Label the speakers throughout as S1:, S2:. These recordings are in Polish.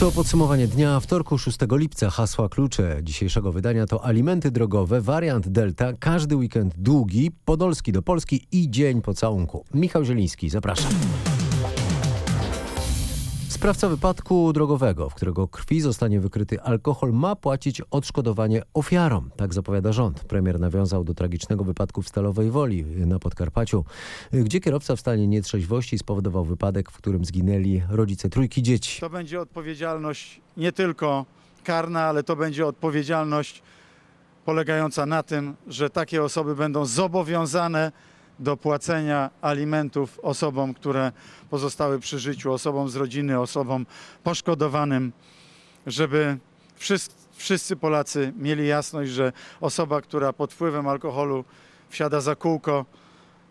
S1: To podsumowanie dnia wtorku 6 lipca. Hasła klucze dzisiejszego wydania to alimenty drogowe, wariant Delta, każdy weekend długi, Podolski do Polski i dzień pocałunku. Michał Zieliński, zapraszam. Sprawca wypadku drogowego, w którego krwi zostanie wykryty alkohol, ma płacić odszkodowanie ofiarom. Tak zapowiada rząd. Premier nawiązał do tragicznego wypadku w Stalowej Woli na Podkarpaciu, gdzie kierowca w stanie nietrzeźwości spowodował wypadek, w którym zginęli rodzice trójki dzieci.
S2: To będzie odpowiedzialność nie tylko karna, ale to będzie odpowiedzialność polegająca na tym, że takie osoby będą zobowiązane do płacenia alimentów osobom, które pozostały przy życiu, osobom z rodziny, osobom poszkodowanym, żeby wszyscy, Polacy mieli jasność, że osoba, która pod wpływem alkoholu wsiada za kółko,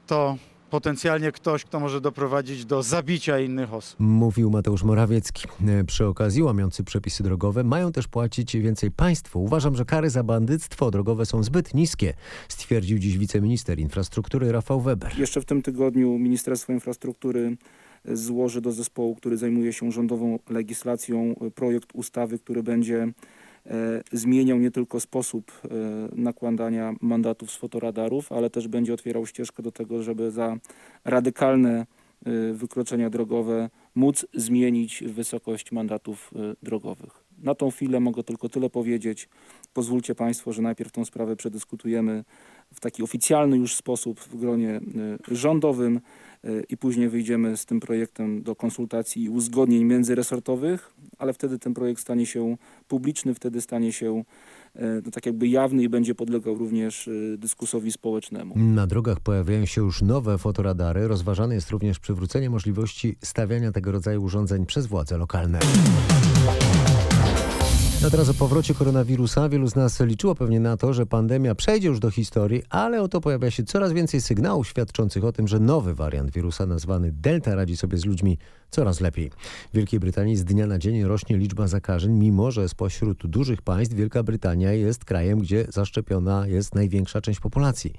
S2: to potencjalnie ktoś, kto może doprowadzić do zabicia innych osób.
S1: Mówił Mateusz Morawiecki. E, Przy okazji łamiący przepisy drogowe mają też płacić więcej państwu. Uważam, że kary za bandyctwo drogowe są zbyt niskie, stwierdził dziś wiceminister infrastruktury Rafał Weber.
S3: Jeszcze w tym tygodniu Ministerstwo Infrastruktury złoży do zespołu, który zajmuje się rządową legislacją, projekt ustawy, który będzie e, zmieniał nie tylko sposób e, nakładania mandatów z fotoradarów, ale też będzie otwierał ścieżkę do tego, żeby za radykalne e, wykroczenia drogowe móc zmienić wysokość mandatów drogowych. Na tą chwilę mogę tylko tyle powiedzieć. Pozwólcie Państwo, że najpierw tą sprawę przedyskutujemy w taki oficjalny już sposób w gronie rządowym i później wyjdziemy z tym projektem do konsultacji i uzgodnień międzyresortowych, ale wtedy ten projekt stanie się publiczny, wtedy stanie się y, no, tak jakby jawny i będzie podlegał również y, dyskusowi społecznemu.
S1: Na drogach pojawiają się już nowe fotoradary. Rozważane jest również przywrócenie możliwości stawiania tego rodzaju urządzeń przez władze lokalne. A teraz o powrocie koronawirusa. Wielu z nas liczyło pewnie na to, że pandemia przejdzie już do historii, ale oto pojawia się coraz więcej sygnałów świadczących o tym, że nowy wariant wirusa nazwany Delta radzi sobie z ludźmi coraz lepiej. W Wielkiej Brytanii z dnia na dzień rośnie liczba zakażeń, mimo że spośród dużych państw Wielka Brytania jest krajem, gdzie zaszczepiona jest największa część populacji.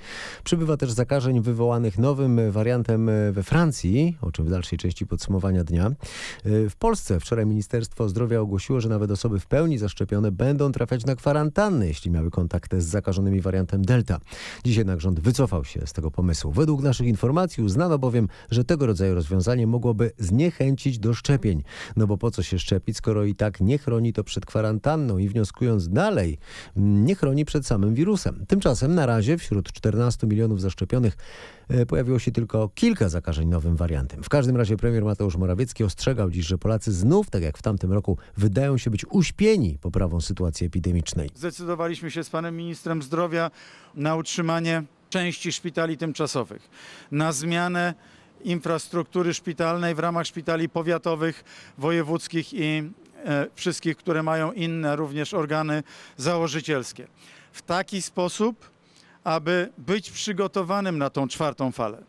S1: Przybywa też zakażeń wywołanych nowym wariantem we Francji, o czym w dalszej części podsumowania dnia. W Polsce wczoraj Ministerstwo Zdrowia ogłosiło, że nawet osoby w pełni zaszczepione będą trafiać na kwarantannę, jeśli miały kontakt z zakażonymi wariantem Delta. Dziś jednak rząd wycofał się z tego pomysłu. Według naszych informacji uznano bowiem, że tego rodzaju rozwiązanie mogłoby zniechęcić do szczepień. No bo po co się szczepić, skoro i tak nie chroni to przed kwarantanną i wnioskując dalej, nie chroni przed samym wirusem. Tymczasem na razie wśród 14 milionów zaszczepionych e, pojawiło się tylko kilka zakażeń nowym wariantem. W każdym razie premier Mateusz Morawiecki ostrzegał dziś, że Polacy znów, tak jak w tamtym roku, wydają się być uśpieni poprawą sytuacji epidemicznej.
S2: Zdecydowaliśmy się z panem ministrem zdrowia na utrzymanie części szpitali tymczasowych, na zmianę infrastruktury szpitalnej w ramach szpitali powiatowych, wojewódzkich i e, wszystkich, które mają inne również organy założycielskie. W taki sposób, aby być przygotowanym na tą czwartą falę.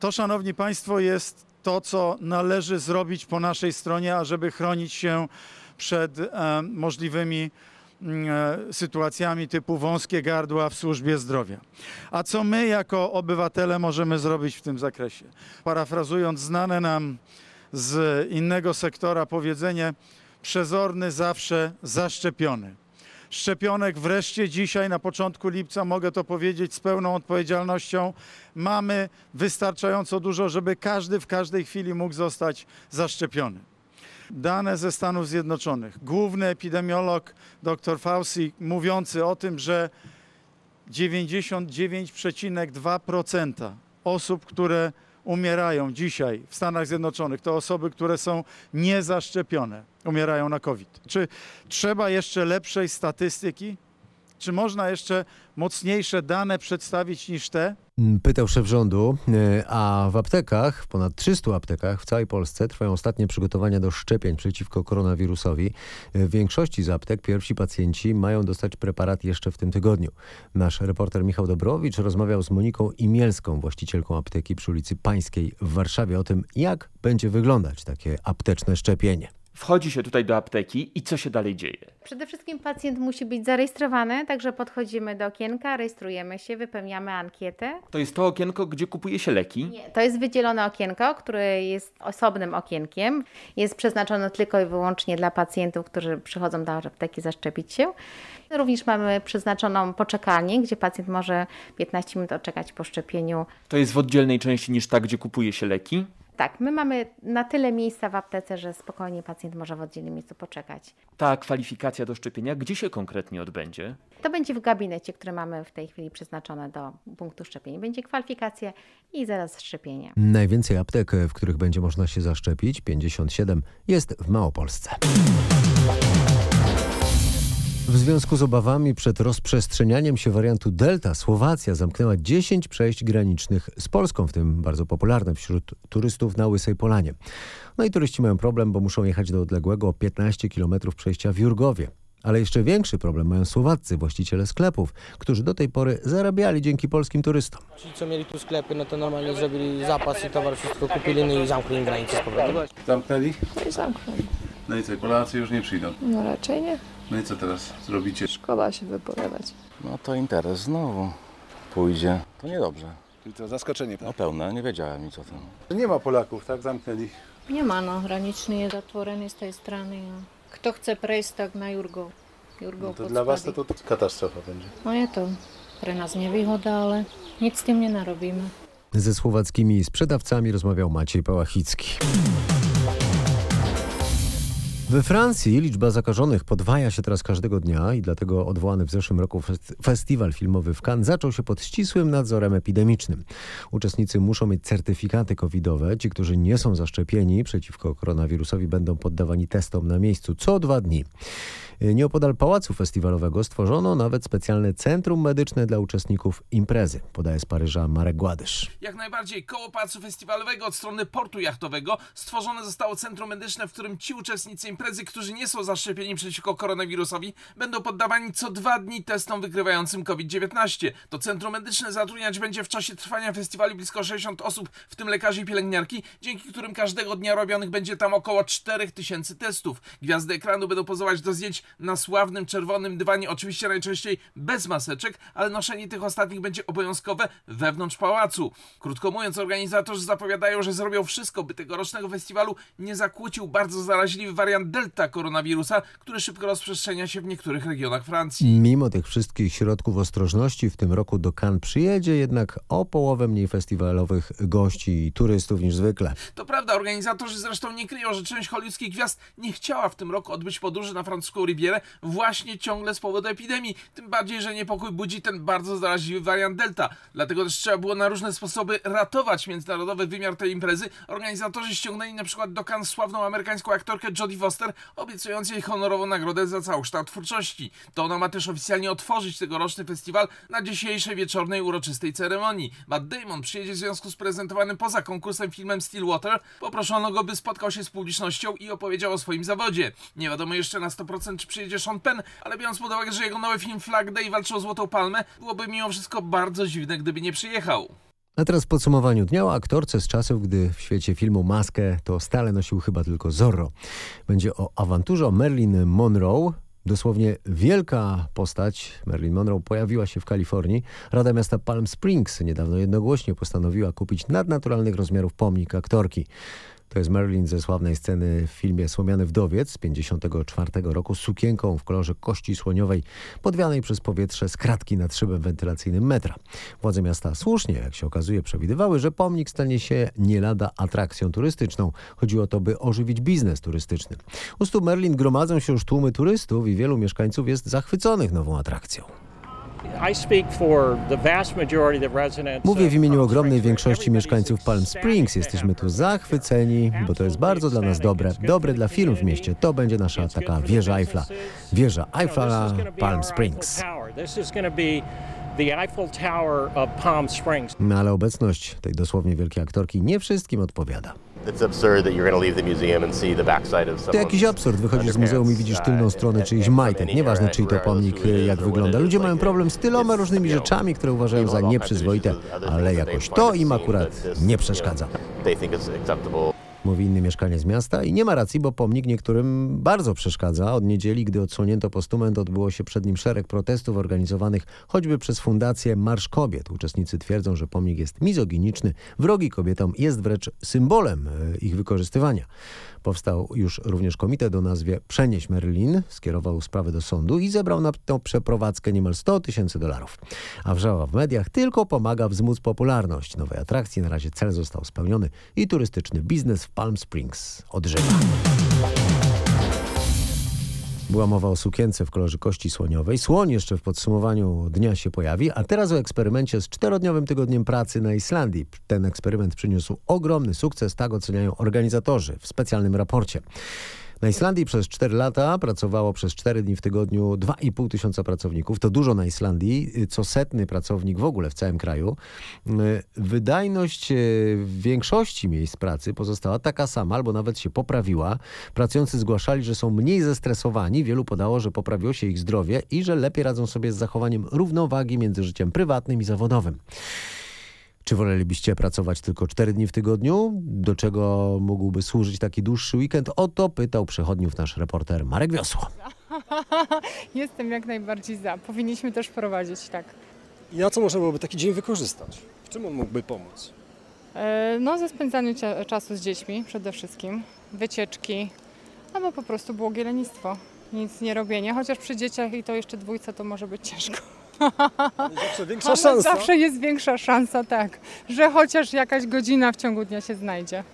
S2: To, szanowni państwo, jest to, co należy zrobić po naszej stronie, ażeby chronić się przed e, możliwymi sytuacjami typu wąskie gardła w służbie zdrowia. A co my jako obywatele możemy zrobić w tym zakresie? Parafrazując znane nam z innego sektora powiedzenie, przezorny zawsze zaszczepiony. Szczepionek wreszcie dzisiaj, na początku lipca, mogę to powiedzieć z pełną odpowiedzialnością, mamy wystarczająco dużo, żeby każdy w każdej chwili mógł zostać zaszczepiony. Dane ze Stanów Zjednoczonych. Główny epidemiolog dr Fauci mówiący o tym, że 99,2% osób, które umierają dzisiaj w Stanach Zjednoczonych, to osoby, które są niezaszczepione, umierają na COVID. Czy trzeba jeszcze lepszej statystyki? Czy można jeszcze mocniejsze dane przedstawić niż te?
S1: Pytał szef rządu, e, a w aptekach, w ponad 300 aptekach w całej Polsce trwają ostatnie przygotowania do szczepień przeciwko koronawirusowi. E, W większości z aptek pierwsi pacjenci mają dostać preparat jeszcze w tym tygodniu. Nasz reporter Michał Dobrowicz rozmawiał z Moniką Imielską, właścicielką apteki przy ulicy Pańskiej w Warszawie o tym, jak będzie wyglądać takie apteczne szczepienie.
S4: Wchodzi się tutaj do apteki i co się dalej dzieje?
S5: Przede wszystkim pacjent musi być zarejestrowany, także podchodzimy do okienka, rejestrujemy się, wypełniamy ankietę.
S4: To jest to okienko, gdzie kupuje się leki.
S5: Nie, to jest wydzielone okienko, które jest osobnym okienkiem. Jest przeznaczone tylko i wyłącznie dla pacjentów, którzy przychodzą do apteki zaszczepić się. Również mamy przeznaczoną poczekalnię, gdzie pacjent może 15 minut odczekać po szczepieniu.
S4: To jest w oddzielnej części niż ta, gdzie kupuje się leki.
S5: Tak, my mamy na tyle miejsca w aptece, że spokojnie pacjent może w oddzielnym miejscu poczekać.
S4: Ta kwalifikacja do szczepienia, gdzie się konkretnie odbędzie?
S5: To będzie w gabinecie, który mamy w tej chwili przeznaczone do punktu szczepień. Będzie kwalifikacja i zaraz szczepienie.
S1: Najwięcej aptek, w których będzie można się zaszczepić, 57, jest w Małopolsce. W związku z obawami przed rozprzestrzenianiem się wariantu Delta, Słowacja zamknęła 10 przejść granicznych z Polską, w tym bardzo popularne wśród turystów na Łysej Polanie. No i turyści mają problem, bo muszą jechać do odległego o 15 km przejścia w Jurgowie. Ale jeszcze większy problem mają Słowaccy, właściciele sklepów, którzy do tej pory zarabiali dzięki polskim turystom.
S6: Ci, co mieli tu sklepy, no to normalnie zrobili zapas i towar wszystko kupili, no i zamknęli granicę z powrotem.
S7: Zamknęli?
S8: No i zamknąć.
S7: No i co, Polacy już nie przyjdą.
S8: No raczej nie.
S7: No i co teraz zrobicie?
S8: Szkoda się wypowiadać.
S9: No to interes znowu pójdzie. To niedobrze.
S7: Czyli to zaskoczenie.
S9: No pełne, nie wiedziałem nic o tym.
S7: Nie ma Polaków, tak? Zamknęli.
S10: Nie ma, no, graniczny jest otworzony z tej strony. Kto chce przejść tak na Jurgo? Jurgo
S7: No to dla was to, to katastrofa będzie.
S10: No je to pre nas nevýhoda, ale nic z tym nie narobimy.
S1: Ze słowackimi sprzedawcami rozmawiał Maciej Pałachicki. We Francji liczba zakażonych podwaja się teraz każdego dnia i dlatego odwołany w zeszłym roku fest- festiwal filmowy w Cannes zaczął się pod ścisłym nadzorem epidemicznym. Uczestnicy muszą mieć certyfikaty covidowe. Ci, którzy nie są zaszczepieni przeciwko koronawirusowi będą poddawani testom na miejscu co dwa dni. Nieopodal pałacu festiwalowego stworzono nawet specjalne centrum medyczne dla uczestników imprezy, podaje z Paryża Marek Gładysz.
S11: Jak najbardziej koło Pałacu Festiwalowego od strony portu jachtowego stworzone zostało centrum medyczne, w którym ci uczestnicy imprezy, którzy nie są zaszczepieni przeciwko koronawirusowi, będą poddawani co dwa dni testom wykrywającym COVID-19. To centrum medyczne zatrudniać będzie w czasie trwania festiwalu blisko 60 osób, w tym lekarzy i pielęgniarki, dzięki którym każdego dnia robionych będzie tam około 4000 testów. Gwiazdy ekranu będą pozować do zdjęć na sławnym czerwonym dywanie, oczywiście najczęściej bez maseczek, ale noszenie tych ostatnich będzie obowiązkowe wewnątrz pałacu. Krótko mówiąc, organizatorzy zapowiadają, że zrobią wszystko, by tegorocznego festiwalu nie zakłócił bardzo zaraźliwy wariant delta koronawirusa, który szybko rozprzestrzenia się w niektórych regionach Francji.
S1: Mimo tych wszystkich środków ostrożności w tym roku do Cannes przyjedzie jednak o połowę mniej festiwalowych gości i turystów niż zwykle.
S11: To prawda, organizatorzy zresztą nie kryją, że część hollywoodzkich gwiazd nie chciała w tym roku odbyć podróży na francuską Rivierę właśnie ciągle z powodu epidemii. Tym bardziej, że niepokój budzi ten bardzo zaraźliwy wariant Delta. Dlatego też trzeba było na różne sposoby ratować międzynarodowy wymiar tej imprezy. Organizatorzy ściągnęli na przykład do Cannes sławną amerykańską aktorkę Jodie Foster, obiecując jej honorową nagrodę za całokształt twórczości. To ona ma też oficjalnie otworzyć tegoroczny festiwal na dzisiejszej wieczornej uroczystej ceremonii. Matt Damon przyjedzie w związku z prezentowanym poza konkursem filmem Stillwater. Poproszono go, by spotkał się z publicznością i opowiedział o swoim zawodzie. Nie wiadomo jeszcze na 100% czy przyjedzie Sean Penn, ale biorąc pod uwagę, że jego nowy film Flag Day walczy o Złotą Palmę, byłoby mimo wszystko bardzo dziwne, gdyby nie przyjechał.
S1: A teraz w podsumowaniu dnia o aktorce z czasów, gdy w świecie filmu maskę to stale nosił chyba tylko Zorro. Będzie o awanturze o Marilyn Monroe. Dosłownie wielka postać Marilyn Monroe pojawiła się w Kalifornii. Rada Miasta Palm Springs niedawno jednogłośnie postanowiła kupić nadnaturalnych rozmiarów pomnik aktorki. To jest Marilyn ze sławnej sceny w filmie Słomiany Wdowiec z 1954 roku sukienką w kolorze kości słoniowej podwianej przez powietrze z kratki nad szybem wentylacyjnym metra. Władze miasta słusznie, jak się okazuje, przewidywały, że pomnik stanie się nie lada atrakcją turystyczną. Chodziło o to, by ożywić biznes turystyczny. U stóp Merlin gromadzą się już tłumy turystów i wielu mieszkańców jest zachwyconych nową atrakcją. Mówię w imieniu ogromnej większości mieszkańców Palm Springs. Jesteśmy tu zachwyceni, bo to jest bardzo dla nas dobre. Dobre dla firm w mieście. To będzie nasza taka wieża Eiffla. Wieża Eiffla Palm Springs. No ale obecność tej dosłownie wielkiej aktorki nie wszystkim odpowiada. To jakiś absurd. Wychodzisz z muzeum i widzisz tylną stronę czyichś majtek. Nieważne, czyj to pomnik, jak wygląda. Ludzie mają problem z tyloma różnymi rzeczami, które uważają za nieprzyzwoite, ale jakoś to im akurat nie przeszkadza. Mówi inny mieszkaniec miasta i nie ma racji, bo pomnik niektórym bardzo przeszkadza. Od niedzieli, gdy odsłonięto postument, odbyło się przed nim szereg protestów organizowanych choćby przez fundację Marsz Kobiet. Uczestnicy twierdzą, że pomnik jest mizoginiczny, wrogi kobietom jest wręcz symbolem e, ich wykorzystywania. Powstał już również komitet o nazwie Przenieś Merlin, skierował sprawę do sądu i zebrał na tę przeprowadzkę niemal 100 tysięcy dolarów. A wrzawa w mediach tylko pomaga wzmóc popularność nowej atrakcji. Na razie cel został spełniony i turystyczny biznes w Palm Springs odżywa. Była mowa o sukience w kolorze kości słoniowej. Słoń jeszcze w podsumowaniu dnia się pojawi, a teraz o eksperymencie z czterodniowym tygodniem pracy na Islandii. Ten eksperyment przyniósł ogromny sukces, tak oceniają organizatorzy w specjalnym raporcie. Na Islandii przez 4 lata pracowało przez 4 dni w tygodniu 2,5 tysiąca pracowników. To dużo na Islandii, co setny pracownik w ogóle w całym kraju. Wydajność e, w większości miejsc pracy pozostała taka sama, albo nawet się poprawiła. Pracujący zgłaszali, że są mniej zestresowani. Wielu podało, że poprawiło się ich zdrowie i że lepiej radzą sobie z zachowaniem równowagi między życiem prywatnym i zawodowym. Czy wolelibyście pracować tylko 4 dni w tygodniu? Do czego mógłby służyć taki dłuższy weekend? O to pytał przechodniów nasz reporter Marek Wiosło.
S12: Jestem jak najbardziej za. Powinniśmy też wprowadzić, tak.
S13: I na co można byłoby taki dzień wykorzystać? W czym on mógłby pomóc?
S12: E, No, ze spędzaniu czasu z dziećmi przede wszystkim, wycieczki, albo po prostu błogie lenistwo. Nic nie robienie, chociaż przy dzieciach i to jeszcze dwójce to może być ciężko.
S13: Zawsze większa
S12: Ale
S13: szansa.
S12: Zawsze jest większa szansa, tak, że chociaż jakaś godzina w ciągu dnia się znajdzie.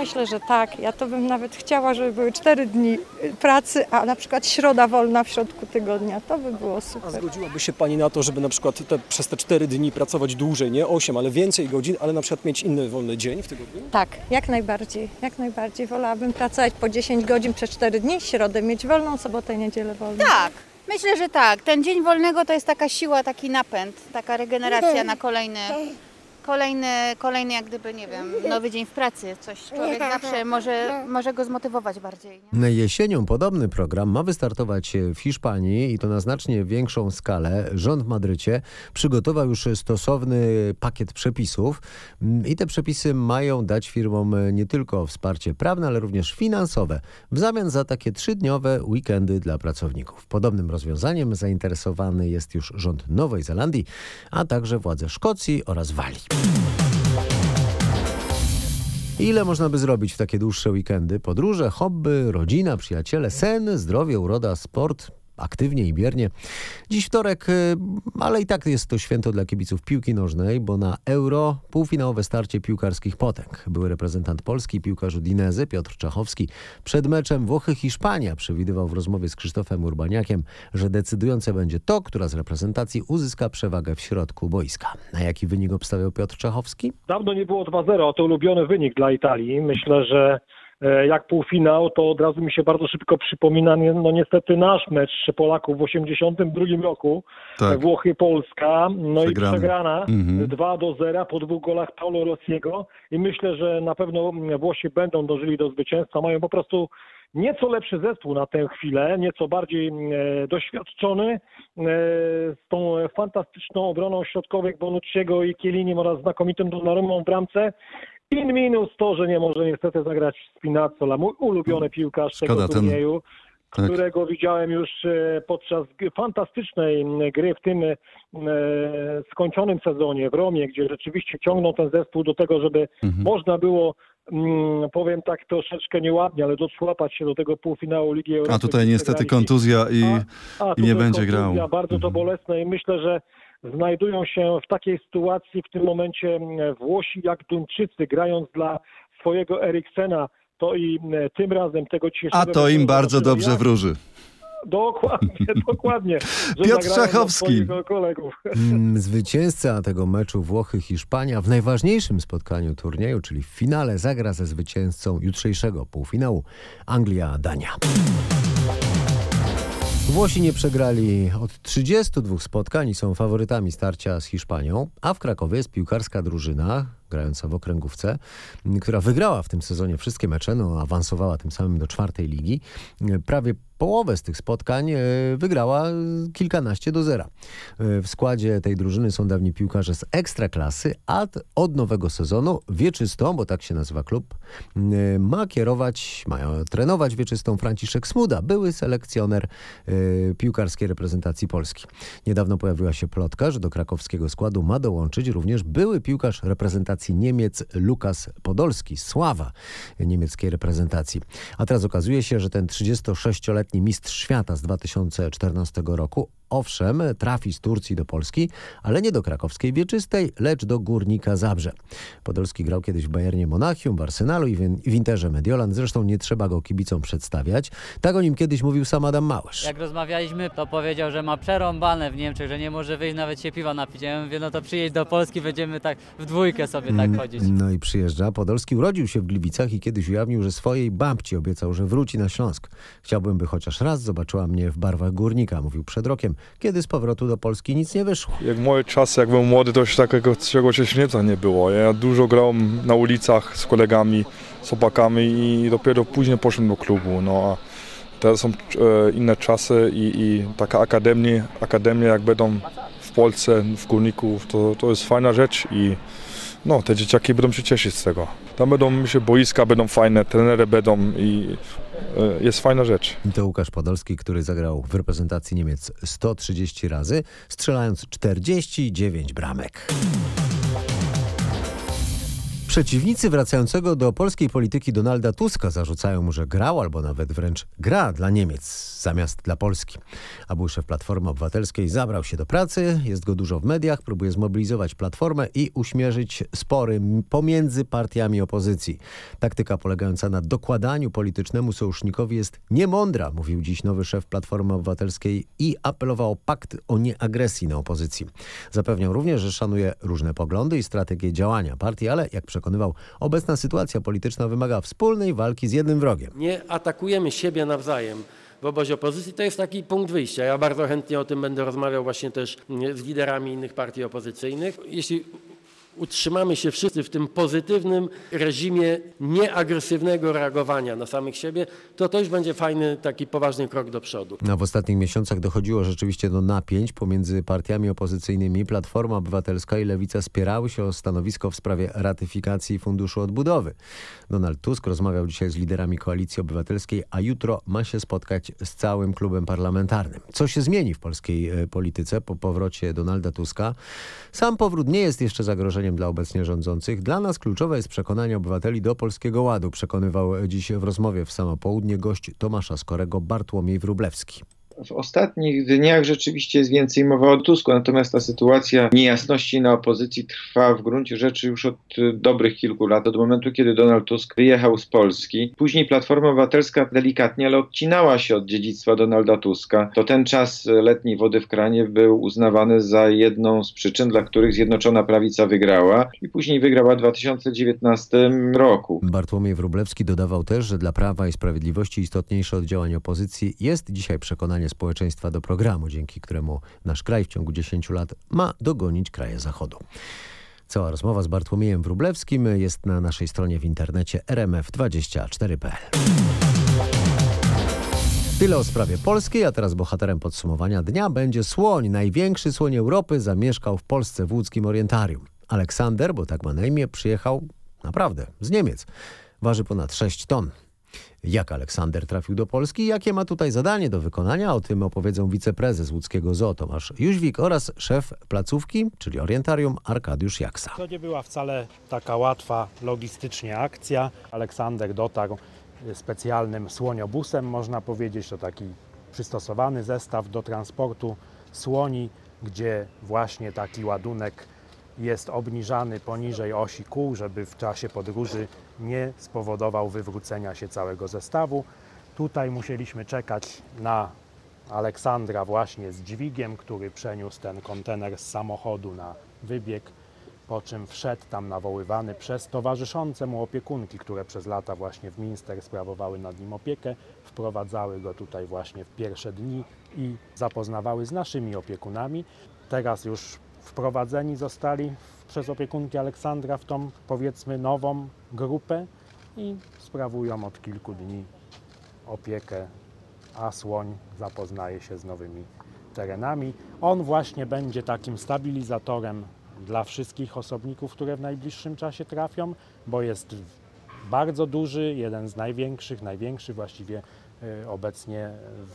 S14: Myślę, że tak. Ja to bym nawet chciała, żeby były cztery dni y, pracy, a na przykład środa wolna w środku tygodnia. To by było
S13: A
S14: super.
S13: zgodziłaby się Pani na to, żeby na przykład te, przez te 4 dni pracować dłużej, nie 8, ale więcej godzin, ale na przykład mieć inny wolny dzień w tygodniu?
S14: Tak, jak najbardziej. Jak najbardziej. Wolałabym pracować po 10 godzin przez 4 dni, środę mieć wolną, sobotę i niedzielę wolną.
S15: Tak, myślę, że tak. Ten dzień wolnego to jest taka siła, taki napęd, taka regeneracja na kolejny, kolejny, kolejny jak gdyby, nie wiem, nowy dzień w pracy. Coś człowiek zawsze może, może go zmotywować bardziej. Nie?
S1: Jesienią podobny program ma wystartować w Hiszpanii i to na znacznie większą skalę. Rząd w Madrycie przygotował już stosowny pakiet przepisów i te przepisy mają dać firmom nie tylko wsparcie prawne, ale również finansowe w zamian za takie trzydniowe weekendy dla pracowników. Podobnym rozwiązaniem zainteresowany jest już rząd Nowej Zelandii, a także władze Szkocji oraz Walii. Ile można by zrobić w takie dłuższe weekendy? Podróże, hobby, rodzina, przyjaciele, sen, zdrowie, uroda, sport, aktywnie i biernie. Dziś wtorek, y, ale i tak jest to święto dla kibiców piłki nożnej, bo na Euro półfinałowe starcie piłkarskich potęg. Były reprezentant Polski, piłkarz Udinezy Piotr Czachowski. Przed meczem Włochy-Hiszpania przewidywał w rozmowie z Krzysztofem Urbaniakiem, że decydujące będzie to, która z reprezentacji uzyska przewagę w środku boiska. Na jaki wynik obstawiał Piotr Czachowski?
S16: Dawno nie było 2-0, to ulubiony wynik dla Italii. Myślę, że jak półfinał, to od razu mi się bardzo szybko przypomina no niestety nasz mecz Polaków w 82 roku,
S17: Tak.
S16: Włochy-Polska, no
S17: Przegrany.
S16: i przegrana
S17: Mhm.
S16: 2 do 0 po dwóch golach Paulo Rossiego i myślę, że na pewno Włosi będą dążyli do zwycięstwa. Mają po prostu nieco lepszy zespół na tę chwilę, nieco bardziej e, doświadczony, e, z tą fantastyczną obroną środkowych Bonucciego i Kielinim oraz znakomitym Donnarumą w bramce. In minus to, że nie może niestety zagrać Spinazzola, mój ulubiony piłkarz
S17: Szkoda,
S16: tego
S17: ten-
S16: turnieju,
S17: tak.
S16: którego widziałem już e, podczas fantastycznej gry w tym e, skończonym sezonie w Romie, gdzie rzeczywiście ciągnął ten zespół do tego, żeby
S17: Mhm.
S16: można było, mm, powiem tak troszeczkę nieładnie, ale doczłapać się do tego półfinału Ligi Europy.
S17: A tutaj niestety kontuzja i,
S16: A
S17: i nie będzie grał. Mhm.
S16: Bardzo to bolesne i myślę, że znajdują się w takiej sytuacji w tym momencie mm, Włosi jak Duńczycy, grając dla swojego Eriksena. To i mm, tym razem tego dzisiejszego...
S17: A to im bardzo
S16: zobaczymy,
S17: dobrze wróży.
S16: Dokładnie, dokładnie.
S17: Piotr
S16: kolegów.
S1: Mm, Zwycięzca tego meczu Włochy-Hiszpania w najważniejszym spotkaniu turnieju, czyli w finale, zagra ze zwycięzcą jutrzejszego półfinału Anglia-Dania. Włosi nie przegrali od 32 spotkań i są faworytami starcia z Hiszpanią, a w Krakowie jest piłkarska drużyna grająca w okręgówce, która wygrała w tym sezonie wszystkie mecze, no awansowała tym samym do czwartej ligi. Prawie połowę z tych spotkań e, wygrała kilkanaście do zera. E, W składzie tej drużyny są dawni piłkarze z ekstraklasy, a od nowego sezonu wieczystą, bo tak się nazywa klub, m, ma kierować, ma trenować wieczystą Franciszek Smuda, były selekcjoner e, piłkarskiej reprezentacji Polski. Niedawno pojawiła się plotka, że do krakowskiego składu ma dołączyć również były piłkarz reprezentacji Niemiec Lukas Podolski, sława niemieckiej reprezentacji. A teraz okazuje się, że ten 36-letni mistrz świata z 2014 roku owszem, trafi z Turcji do Polski, ale nie do krakowskiej wieczystej, lecz do Górnika Zabrze. Podolski grał kiedyś w Bayernie Monachium, w Arsenalu i w Interze Mediolan. Zresztą nie trzeba go kibicom przedstawiać. Tak o nim kiedyś mówił sam Adam Małysz.
S17: Jak rozmawialiśmy, to powiedział, że ma przerąbane w Niemczech, że nie może wyjść nawet się piwa napić. Ja mówię, no to przyjedź do Polski, będziemy tak w dwójkę sobie tak chodzić.
S1: No i przyjeżdża. Podolski urodził się w Gliwicach i kiedyś ujawnił, że swojej babci obiecał, że wróci na Śląsk. Chciałbym, by chociaż raz zobaczyła mnie w barwach górnika, mówił przed rokiem, kiedy z powrotu do Polski nic nie wyszło.
S18: Jak moje czasy, jak byłem młody, to już takiego czegoś nie było. Ja dużo grałem na ulicach z kolegami, z chłopakami i dopiero później poszedłem do klubu. No a teraz są e, inne czasy i, i taka akademia, akademia jak będą w Polsce, w Górniku, to, to jest fajna rzecz i no, te dzieciaki będą się cieszyć z tego. Tam będą, myślę, boiska będą fajne, trenery będą i jest fajna rzecz.
S1: To Łukasz Podolski, który zagrał w reprezentacji Niemiec 130 razy, strzelając 49 bramek. Przeciwnicy wracającego do polskiej polityki Donalda Tuska zarzucają mu, że grał albo nawet wręcz gra dla Niemiec zamiast dla Polski. A był szef Platformy Obywatelskiej zabrał się do pracy, jest go dużo w mediach, próbuje zmobilizować Platformę i uśmierzyć spory pomiędzy partiami opozycji. Taktyka polegająca na dokładaniu politycznemu sojusznikowi jest niemądra, mówił dziś nowy szef Platformy Obywatelskiej i apelował o pakt o nieagresji na opozycji. Zapewniał również, że szanuje różne poglądy i strategie działania partii, ale jak przekonywał, obecna sytuacja polityczna wymaga wspólnej walki z jednym wrogiem.
S19: Nie atakujemy siebie nawzajem w obozie opozycji. To jest taki punkt wyjścia. Ja bardzo chętnie o tym będę rozmawiał właśnie też mm, z liderami innych partii opozycyjnych. Jeśli utrzymamy się wszyscy w tym pozytywnym reżimie nieagresywnego reagowania na samych siebie, to to już będzie fajny, taki poważny krok do przodu.
S1: No, w ostatnich miesiącach dochodziło rzeczywiście do napięć pomiędzy partiami opozycyjnymi. Platforma Obywatelska i Lewica spierały się o stanowisko w sprawie ratyfikacji Funduszu Odbudowy. Donald Tusk rozmawiał dzisiaj z liderami Koalicji Obywatelskiej, a jutro ma się spotkać z całym klubem parlamentarnym. Co się zmieni w polskiej e, polityce po powrocie Donalda Tuska? Sam powrót nie jest jeszcze zagrożeniem dla obecnie rządzących. Dla nas kluczowe jest przekonanie obywateli do Polskiego Ładu, przekonywał dziś w rozmowie w samo południe gość Tomasza Skorego Bartłomiej Wróblewski.
S20: W ostatnich dniach rzeczywiście jest więcej mowa o Tusku, natomiast ta sytuacja niejasności na opozycji trwa w gruncie rzeczy już od y, dobrych kilku lat, od momentu, kiedy Donald Tusk wyjechał z Polski. Później Platforma Obywatelska delikatnie, ale odcinała się od dziedzictwa Donalda Tuska. To ten czas y, letniej wody w kranie był uznawany za jedną z przyczyn, dla których Zjednoczona Prawica wygrała i później wygrała w 2019 roku.
S1: Bartłomiej Wróblewski dodawał też, że dla Prawa i Sprawiedliwości istotniejsze od działań opozycji jest dzisiaj przekonanie społeczeństwa do programu, dzięki któremu nasz kraj w ciągu 10 lat ma dogonić kraje Zachodu. Cała rozmowa z Bartłomiejem Wróblewskim jest na naszej stronie w internecie rmf24.pl. Tyle o sprawie polskiej, a teraz bohaterem podsumowania dnia będzie słoń. Największy słoń Europy zamieszkał w Polsce w łódzkim Orientarium. Aleksander, bo tak ma na imię, przyjechał naprawdę z Niemiec. Waży ponad 6 ton. Jak Aleksander trafił do Polski i jakie ma tutaj zadanie do wykonania, o tym opowiedzą wiceprezes łódzkiego zoo Tomasz Jóźwik oraz szef placówki, czyli Orientarium Arkadiusz Jaksa.
S21: To nie była wcale taka łatwa logistycznie akcja. Aleksander dotarł specjalnym słoniobusem, można powiedzieć, to taki przystosowany zestaw do transportu słoni, gdzie właśnie taki ładunek jest obniżany poniżej osi kół, żeby w czasie podróży nie spowodował wywrócenia się całego zestawu. Tutaj musieliśmy czekać na Aleksandra właśnie z dźwigiem, który przeniósł ten kontener z samochodu na wybieg po czym wszedł tam nawoływany przez towarzyszące mu opiekunki, które przez lata właśnie w Minster sprawowały nad nim opiekę, wprowadzały go tutaj właśnie w pierwsze dni i zapoznawały z naszymi opiekunami. Teraz już wprowadzeni zostali przez opiekunki Aleksandra w tą powiedzmy nową grupę i sprawują od kilku dni opiekę, a słoń zapoznaje się z nowymi terenami. On właśnie będzie takim stabilizatorem dla wszystkich osobników, które w najbliższym czasie trafią, bo jest bardzo duży, jeden z największych, największy właściwie y, obecnie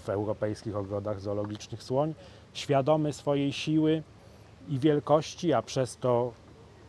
S21: w europejskich ogrodach zoologicznych słoń, świadomy swojej siły i wielkości, a przez to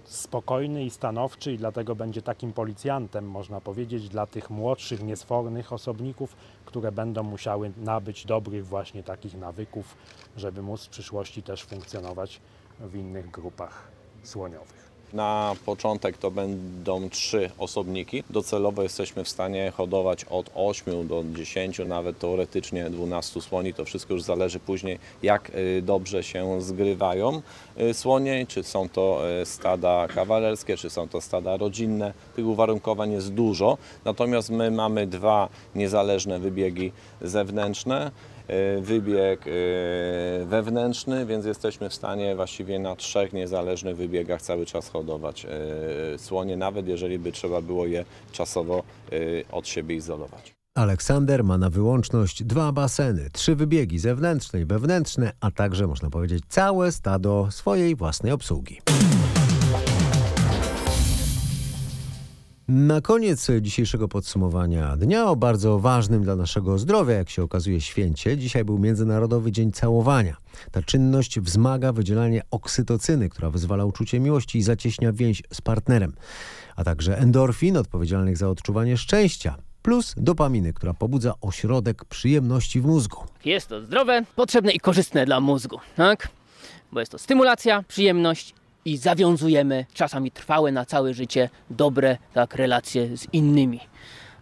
S21: spokojny i stanowczy i dlatego będzie takim policjantem, można powiedzieć, dla tych młodszych, niesfornych osobników, które będą musiały nabyć dobrych właśnie takich nawyków, żeby móc w przyszłości też funkcjonować w innych grupach słoniowych.
S22: Na początek to będą trzy osobniki. Docelowo jesteśmy w stanie hodować od 8 do 10, nawet teoretycznie 12 słoni. To wszystko już zależy później, jak y, dobrze się zgrywają y, słonie, czy są to y, stada kawalerskie, czy są to stada rodzinne. Tych uwarunkowań jest dużo. Natomiast my mamy dwa niezależne wybiegi zewnętrzne wybieg y, wewnętrzny, więc jesteśmy w stanie właściwie na trzech niezależnych wybiegach cały czas hodować y, słonie, nawet jeżeli by trzeba było je czasowo od siebie izolować.
S1: Aleksander ma na wyłączność dwa baseny, trzy wybiegi zewnętrzne i wewnętrzne, a także, można powiedzieć, całe stado swojej własnej obsługi. Na koniec dzisiejszego podsumowania dnia o bardzo ważnym dla naszego zdrowia, jak się okazuje, święcie. Dzisiaj był Międzynarodowy Dzień Całowania. Ta czynność wzmaga wydzielanie oksytocyny, która wyzwala uczucie miłości i zacieśnia więź z partnerem, a także endorfin odpowiedzialnych za odczuwanie szczęścia, plus dopaminy, która pobudza ośrodek przyjemności w mózgu.
S23: Jest to zdrowe, potrzebne i korzystne dla mózgu, tak? Bo jest to stymulacja, przyjemność i zawiązujemy czasami trwałe na całe życie dobre tak, relacje z innymi.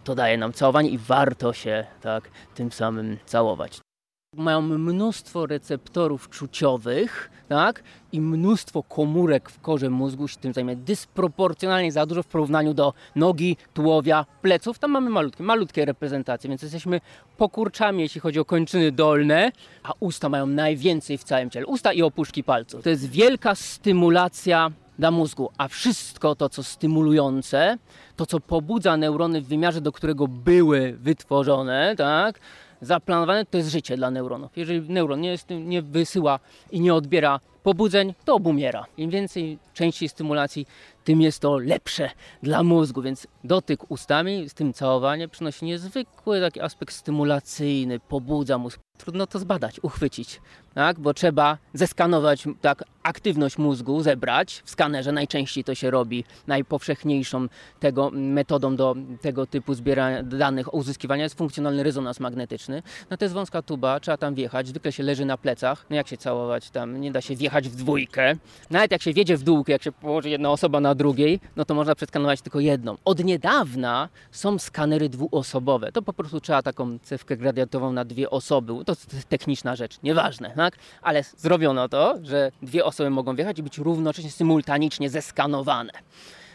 S23: To daje nam całowanie i warto się tak tym samym całować. Mają mnóstwo receptorów czuciowych, tak? I mnóstwo komórek w korze mózgu się tym zajmuje. Dysproporcjonalnie za dużo w porównaniu do nogi, tułowia, pleców. Tam mamy malutkie, malutkie reprezentacje, więc jesteśmy pokurczami, jeśli chodzi o kończyny dolne, a usta mają najwięcej w całym ciele. Usta i opuszki palców. To jest wielka stymulacja dla mózgu, a wszystko to, co stymulujące, to, co pobudza neurony w wymiarze, do którego były wytworzone, tak? Zaplanowane, to jest życie dla neuronów. Jeżeli neuron nie, jest, nie wysyła i nie odbiera pobudzeń, to obumiera. Im więcej części stymulacji, tym jest to lepsze dla mózgu, więc dotyk ustami z tym całowanie przynosi niezwykły taki aspekt stymulacyjny, pobudza mózg. Trudno to zbadać, uchwycić, tak? bo trzeba zeskanować tak, aktywność mózgu, zebrać. W skanerze najczęściej to się robi najpowszechniejszą tego metodą do tego typu zbierania danych, uzyskiwania jest funkcjonalny rezonans magnetyczny. No to jest wąska tuba, trzeba tam wjechać, zwykle się leży na plecach. No jak się całować tam, nie da się wjechać w dwójkę. Nawet jak się wiedzie w dół, jak się położy jedna osoba na drugiej, no to można przeskanować tylko jedną. Od niedawna są skanery dwuosobowe. To po prostu trzeba taką cewkę gradiatową na dwie osoby. To techniczna rzecz, nieważne, tak? Ale zrobiono to, że dwie osoby mogą wjechać i być równocześnie symultanicznie zeskanowane.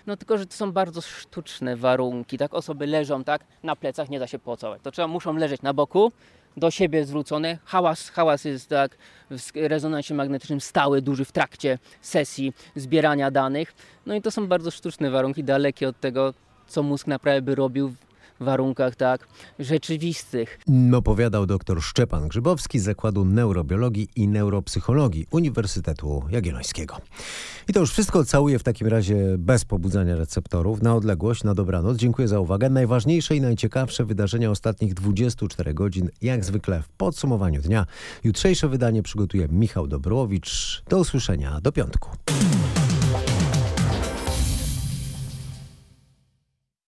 S23: No tylko, że to są bardzo sztuczne warunki, tak? Osoby leżą tak na plecach, nie da się pocałować. To trzeba, muszą leżeć na boku, do siebie zwrócone. Hałas, hałas jest tak w rezonansie magnetycznym stały, duży w trakcie sesji zbierania danych. No i to są bardzo sztuczne warunki, dalekie od tego, co mózg naprawdę by robił warunkach tak rzeczywistych.
S1: Opowiadał dr Szczepan Grzybowski z Zakładu Neurobiologii i Neuropsychologii Uniwersytetu Jagiellońskiego. I to już wszystko. Całuję w takim razie bez pobudzania receptorów, na odległość, na dobranoc. Dziękuję za uwagę. Najważniejsze i najciekawsze wydarzenia ostatnich 24 godzin, jak zwykle w podsumowaniu dnia. Jutrzejsze wydanie przygotuje Michał Dobrowicz. Do usłyszenia do piątku.